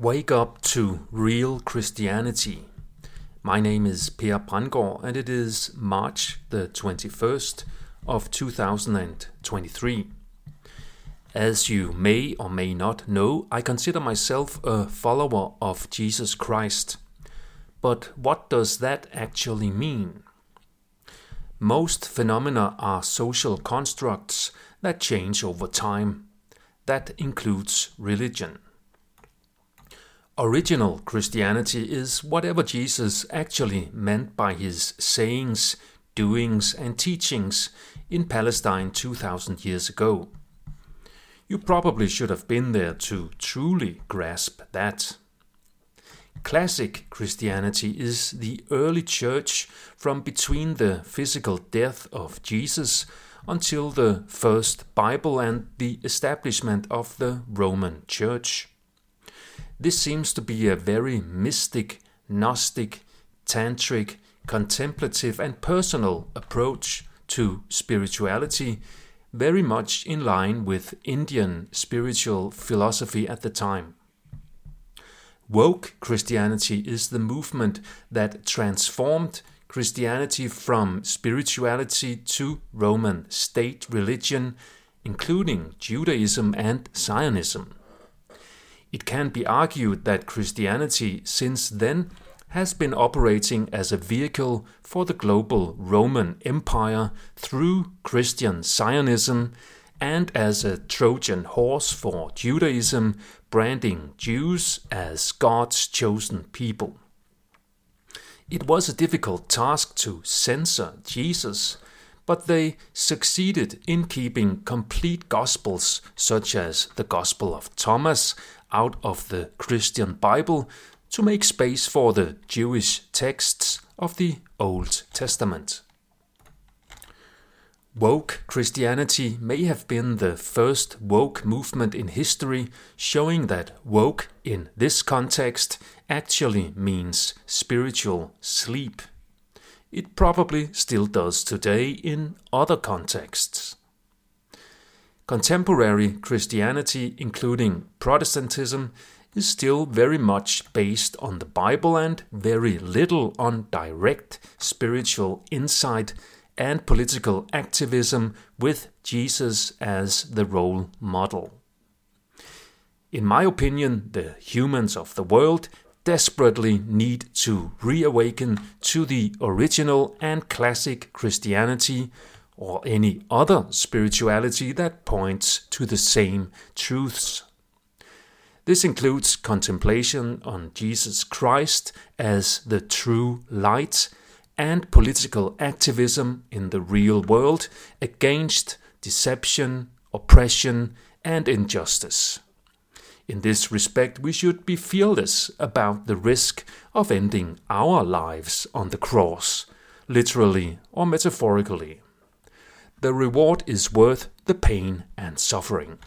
Wake up to real Christianity. My name is Per Brandgaard and it is March the 21st of 2023. As you may or may not know, I consider myself a follower of Jesus Christ. But what does that actually mean? Most phenomena are social constructs that change over time. That includes religion. Original Christianity is whatever Jesus actually meant by his sayings, doings, and teachings in Palestine 2000 years ago. You probably should have been there to truly grasp that. Classic Christianity is the early church from between the physical death of Jesus until the first Bible and the establishment of the Roman Church. This seems to be a very mystic, Gnostic, tantric, contemplative, and personal approach to spirituality, very much in line with Indian spiritual philosophy at the time. Woke Christianity is the movement that transformed Christianity from spirituality to Roman state religion, including Judaism and Zionism. It can be argued that Christianity since then has been operating as a vehicle for the global Roman Empire through Christian Zionism and as a Trojan horse for Judaism, branding Jews as God's chosen people. It was a difficult task to censor Jesus, but they succeeded in keeping complete gospels, such as the Gospel of Thomas out of the Christian Bible to make space for the Jewish texts of the Old Testament. Woke Christianity may have been the first woke movement in history, showing that woke in this context actually means spiritual sleep. It probably still does today in other contexts. Contemporary Christianity, including Protestantism, is still very much based on the Bible and very little on direct spiritual insight and political activism with Jesus as the role model. In my opinion, the humans of the world desperately need to reawaken to the original and classic Christianity or any other spirituality that points to the same truths. This includes contemplation on Jesus Christ as the true light and political activism in the real world against deception, oppression, and injustice. In this respect, we should be fearless about the risk of ending our lives on the cross, literally or metaphorically the reward is worth the pain and suffering.